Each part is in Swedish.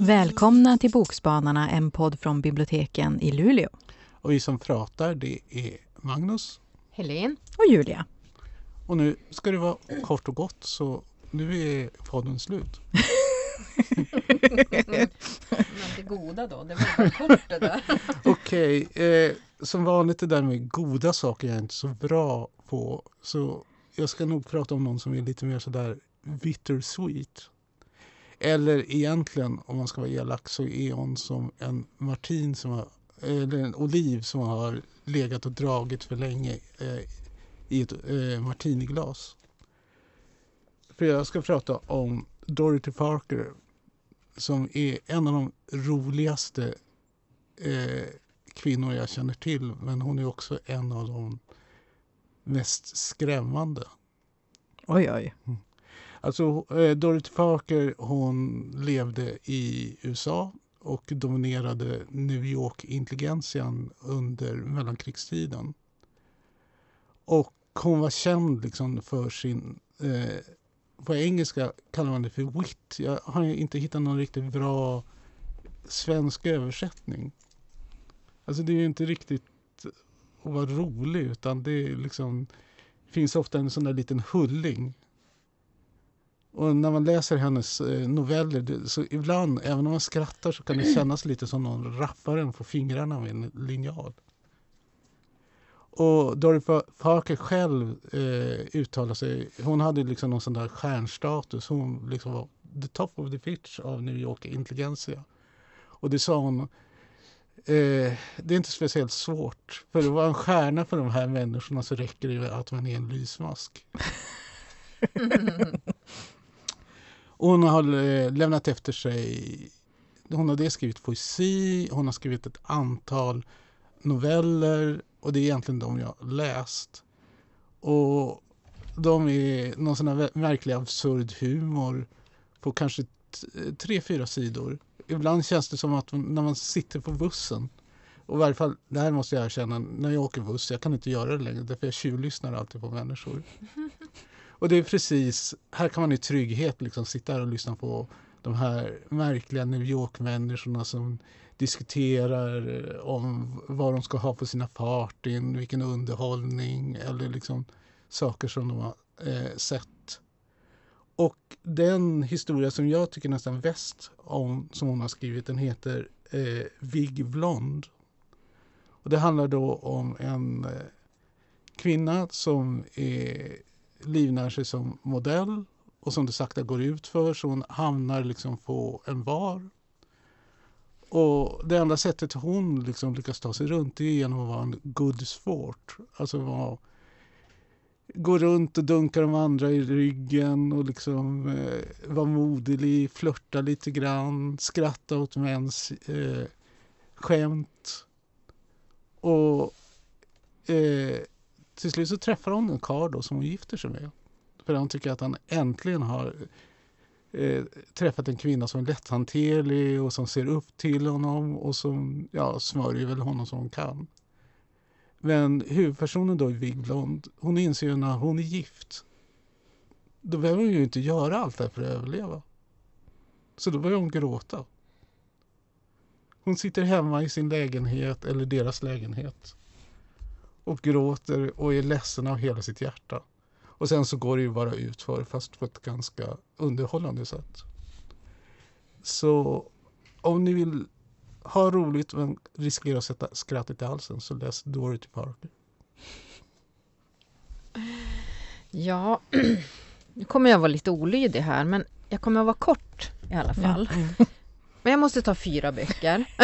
Välkomna till Bokspanarna, en podd från biblioteken i Luleå. Och vi som pratar det är Magnus. Helene. Och Julia. Och nu ska det vara kort och gott så nu är podden slut. Men det goda då? Det var kort det där. Okej, okay, eh, som vanligt det där med goda saker jag är inte så bra på. Så jag ska nog prata om någon som är lite mer sådär bittersweet. Eller egentligen, om man ska vara elak, så är hon som en martin som har, eller en oliv som har legat och dragit för länge eh, i ett eh, martiniglas. För jag ska prata om Dorothy Parker som är en av de roligaste eh, kvinnor jag känner till. Men hon är också en av de mest skrämmande. Oj, oj. Mm. Alltså, eh, Dorothy Parker hon levde i USA och dominerade New York-intelligentian under mellankrigstiden. Och hon var känd liksom för sin... Eh, på engelska kallar man det för wit. Jag har inte hittat någon riktigt bra svensk översättning. Alltså det är ju inte riktigt att vara rolig utan det är liksom, finns ofta en sån där liten hulling och när man läser hennes eh, noveller, så ibland, även om man skrattar, så kan det kännas lite som någon rappar en på fingrarna med en linjal. Och Dorothy Parker själv eh, uttalade sig, hon hade liksom någon sån där stjärnstatus. Hon liksom var the top of the pitch av New York intelligensia. Och det sa hon, eh, det är inte speciellt svårt. För att vara en stjärna för de här människorna så räcker det att man är en lysmask. hon har eh, lämnat efter sig, hon har dels skrivit poesi, hon har skrivit ett antal noveller och det är egentligen de jag läst. Och de är någon sån här märklig absurd humor på kanske tre, fyra sidor. Ibland känns det som att när man sitter på bussen och i varje fall, det här måste jag erkänna, när jag åker buss, jag kan inte göra det längre därför jag tjuvlyssnar alltid på människor. Och det är precis, här kan man i trygghet liksom sitta här och lyssna på de här märkliga New York-människorna som diskuterar eh, om vad de ska ha på sina partyn, vilken underhållning eller liksom saker som de har eh, sett. Och den historia som jag tycker nästan bäst om, som hon har skrivit, den heter eh, Vig Blond. Och det handlar då om en eh, kvinna som är livnär sig som modell och som det sakta går ut för så hon hamnar liksom på en var. Och det enda sättet hon liksom lyckas ta sig runt är genom att vara en good sport. Alltså vara, gå runt och dunka de andra i ryggen och liksom eh, vara moderlig, flörta lite grann, skratta åt mäns eh, skämt. Och eh, till slut så träffar hon en karl som hon gifter sig med. För han tycker att han äntligen har eh, träffat en kvinna som är lätthanterlig och som ser upp till honom och som ja, smörjer väl honom som hon kan. Men huvudpersonen då i Vigblond, hon inser ju när hon är gift då behöver hon ju inte göra allt det här för att överleva. Så då börjar hon gråta. Hon sitter hemma i sin lägenhet, eller deras lägenhet och gråter och är ledsen av hela sitt hjärta. Och sen så går det ju bara ut för fast på ett ganska underhållande sätt. Så om ni vill ha roligt men riskera att sätta skrattet i halsen så läs Dorothy Parker. Ja, nu kommer jag vara lite olydig här men jag kommer att vara kort i alla fall. Mm. Men jag måste ta fyra böcker.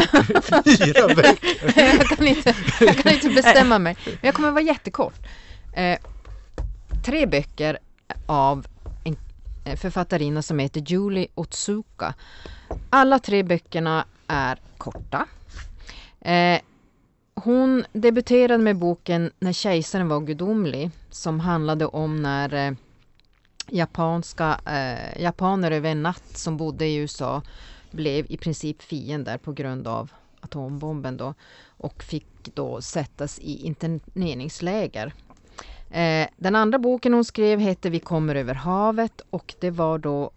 fyra böcker? jag, kan inte, jag kan inte bestämma mig. Men jag kommer att vara jättekort. Eh, tre böcker av en eh, författarinna som heter Julie Otsuka. Alla tre böckerna är korta. Eh, hon debuterade med boken När kejsaren var gudomlig som handlade om när eh, japanska eh, japaner över en natt som bodde i USA blev i princip fiender på grund av atombomben då och fick då sättas i interneringsläger. Eh, den andra boken hon skrev hette Vi kommer över havet och det var då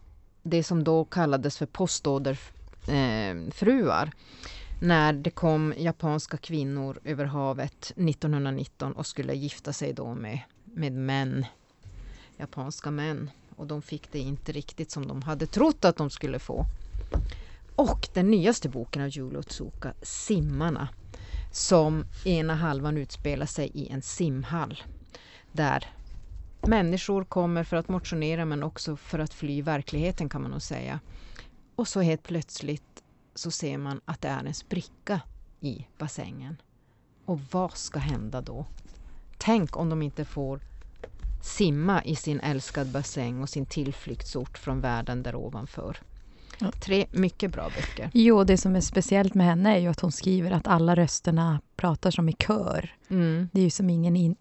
det som då kallades för postorderfruar. Eh, När det kom japanska kvinnor över havet 1919 och skulle gifta sig då med, med män, japanska män. Och de fick det inte riktigt som de hade trott att de skulle få. Och den nyaste boken av Julo Otsuka, Simmarna, som ena halvan utspelar sig i en simhall där människor kommer för att motionera men också för att fly verkligheten kan man nog säga. Och så helt plötsligt så ser man att det är en spricka i bassängen. Och vad ska hända då? Tänk om de inte får simma i sin älskade bassäng och sin tillflyktsort från världen där ovanför. Tre mycket bra böcker. Jo, det som är speciellt med henne är ju att hon skriver att alla rösterna pratar som i kör. Mm. Det är ju som ingen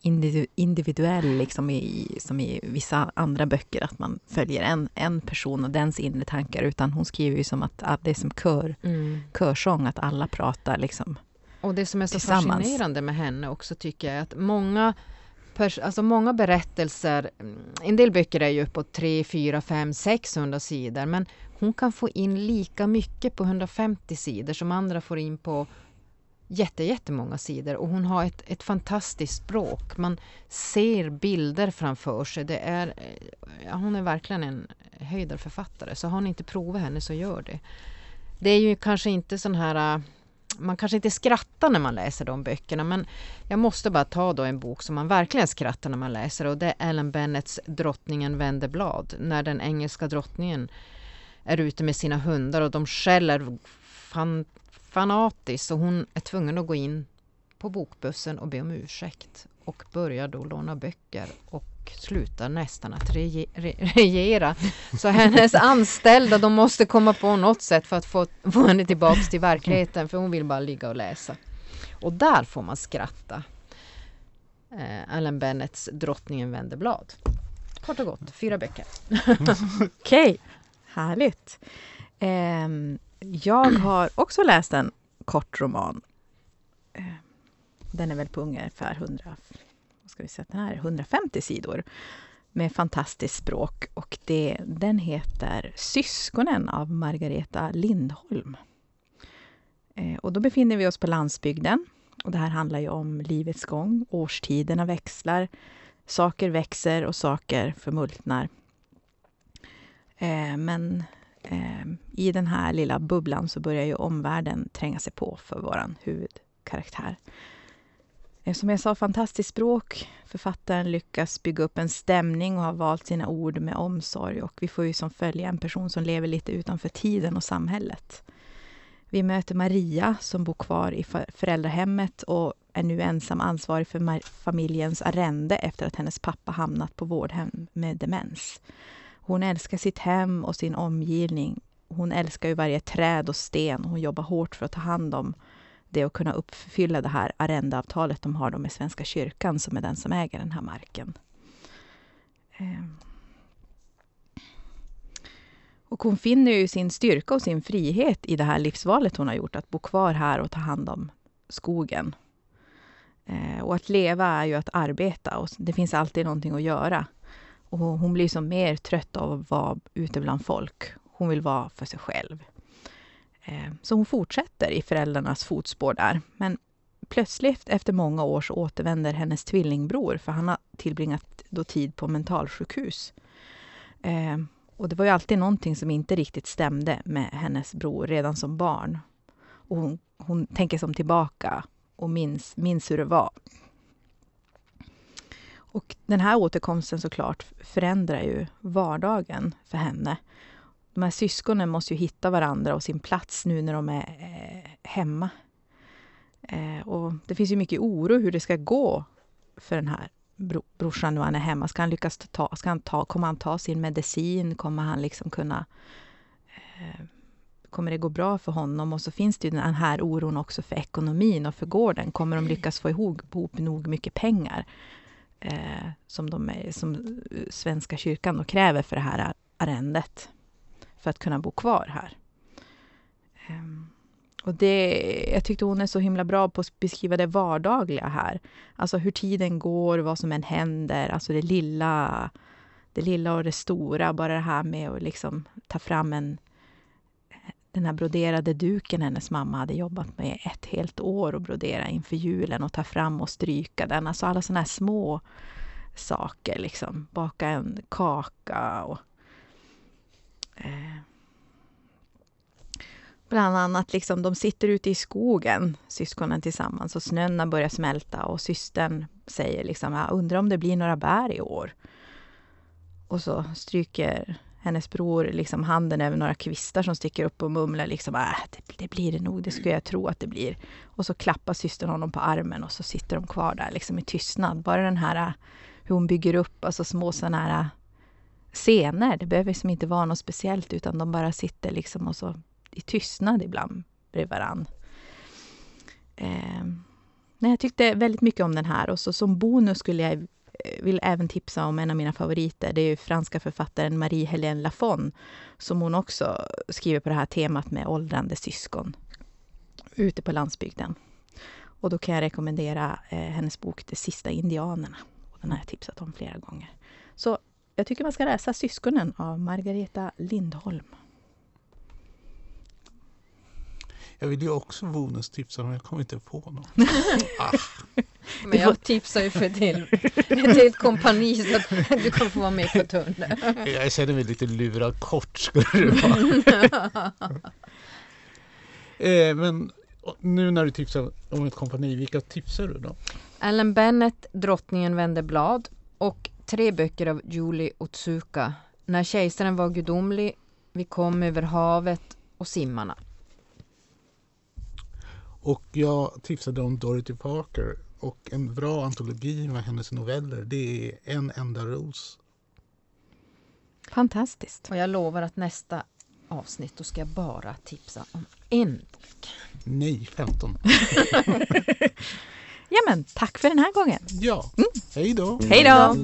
individuell, liksom i, som i vissa andra böcker, att man följer en, en person och dens inre tankar, utan hon skriver ju som att, att det är som kör, mm. körsång, att alla pratar liksom Och det som är så fascinerande med henne också tycker jag är att många alltså många berättelser, mm, en del böcker är ju uppåt 3, 4, 5, 600 sidor, men hon kan få in lika mycket på 150 sidor som andra får in på jätte, jättemånga sidor och hon har ett, ett fantastiskt språk. Man ser bilder framför sig. Det är, eh, ja, hon är verkligen en höjdarförfattare, så har ni inte provat henne så gör det. Det är ju kanske inte sån här eh, man kanske inte skrattar när man läser de böckerna men jag måste bara ta då en bok som man verkligen skrattar när man läser och det är Ellen Bennets Drottningen vänder blad. När den engelska drottningen är ute med sina hundar och de skäller fan, fanatiskt och hon är tvungen att gå in på bokbussen och be om ursäkt och börjar då låna böcker och slutar nästan att regera. Så hennes anställda de måste komma på något sätt för att få, få henne tillbaks till verkligheten för hon vill bara ligga och läsa. Och där får man skratta. Eh, Allen Bennets Drottningen vänder blad. Kort och gott, fyra böcker. Okej, okay. härligt. Eh, jag har också läst en kort roman. Den är väl på ungefär 100 ska vi säga, den här 150 sidor med fantastiskt språk och det, den heter Syskonen av Margareta Lindholm. Eh, och då befinner vi oss på landsbygden och det här handlar ju om livets gång. Årstiderna växlar, saker växer och saker förmultnar. Eh, men eh, i den här lilla bubblan så börjar ju omvärlden tränga sig på för vår huvudkaraktär. Eh, som jag sa, fantastiskt språk. Författaren lyckas bygga upp en stämning och har valt sina ord med omsorg. Och vi får ju som följa en person som lever lite utanför tiden och samhället. Vi möter Maria som bor kvar i föräldrahemmet och är nu ensam ansvarig för familjens arrende efter att hennes pappa hamnat på vårdhem med demens. Hon älskar sitt hem och sin omgivning. Hon älskar ju varje träd och sten. Hon jobbar hårt för att ta hand om det att kunna uppfylla det här arrendeavtalet de har då med Svenska kyrkan som är den som äger den här marken. Ehm. Och hon finner ju sin styrka och sin frihet i det här livsvalet hon har gjort, att bo kvar här och ta hand om skogen. Ehm, och att leva är ju att arbeta och det finns alltid någonting att göra. Och hon blir som mer trött av att vara ute bland folk. Hon vill vara för sig själv. Eh, så hon fortsätter i föräldrarnas fotspår där. Men plötsligt efter många år så återvänder hennes tvillingbror för han har tillbringat då tid på mentalsjukhus. Eh, och det var ju alltid någonting som inte riktigt stämde med hennes bror redan som barn. Och hon, hon tänker som tillbaka och minns, minns hur det var. Och den här återkomsten såklart förändrar ju vardagen för henne de här syskonen måste ju hitta varandra och sin plats nu när de är eh, hemma. Eh, och det finns ju mycket oro hur det ska gå för den här bro, brorsan när han är hemma. Ska han lyckas ta, ska han ta, kommer han ta sin medicin? Kommer han liksom kunna... Eh, kommer det gå bra för honom? Och så finns det ju den här oron också för ekonomin och för gården. Kommer de lyckas få ihop, ihop nog mycket pengar? Eh, som, de är, som Svenska kyrkan då kräver för det här arrendet för att kunna bo kvar här. Ehm, och det, jag tyckte hon är så himla bra på att beskriva det vardagliga här. Alltså hur tiden går, vad som än händer, alltså det lilla, det lilla och det stora. Bara det här med att liksom ta fram en, den här broderade duken hennes mamma hade jobbat med ett helt år och brodera inför julen och ta fram och stryka den. Alltså alla sådana här små saker, liksom. Baka en kaka och eh, Bland annat, liksom, de sitter ute i skogen, syskonen tillsammans, och snön har börjat smälta och systern säger liksom, jag undrar om det blir några bär i år. Och så stryker hennes bror liksom handen över några kvistar som sticker upp och mumlar liksom, äh, det, det, blir det nog, det skulle jag tro att det blir. Och så klappar systern honom på armen och så sitter de kvar där liksom i tystnad. Bara den här hur hon bygger upp alltså små sådana här scener. Det behöver liksom inte vara något speciellt utan de bara sitter liksom och så i tystnad ibland bredvid varann. Eh, jag tyckte väldigt mycket om den här och så som bonus skulle jag eh, vill även tipsa om en av mina favoriter. Det är franska författaren Marie-Hélène Lafon som hon också skriver på det här temat med åldrande syskon ute på landsbygden. Och då kan jag rekommendera eh, hennes bok De sista indianerna. Och den har jag tipsat om flera gånger. Så jag tycker man ska läsa Syskonen av Margareta Lindholm. Jag vill ju också bonustipsa men jag kommer inte på något. ah. Men jag tipsar ju för helt, ett helt kompani så att du kan få vara med på tunneln. Jag känner mig lite lurad kort skulle det vara. eh, men nu när du tipsar om ett kompani, vilka tipsar du då? Ellen Bennett, Drottningen vände blad och tre böcker av Julie Otsuka. När kejsaren var gudomlig, Vi kom över havet och Simmarna. Och jag tipsade om Dorothy Parker och en bra antologi med hennes noveller det är En enda ros. Fantastiskt. Och jag lovar att nästa avsnitt då ska jag bara tipsa om en bok. Nej, 15. ja men tack för den här gången. Ja, mm. hej då. Hej då.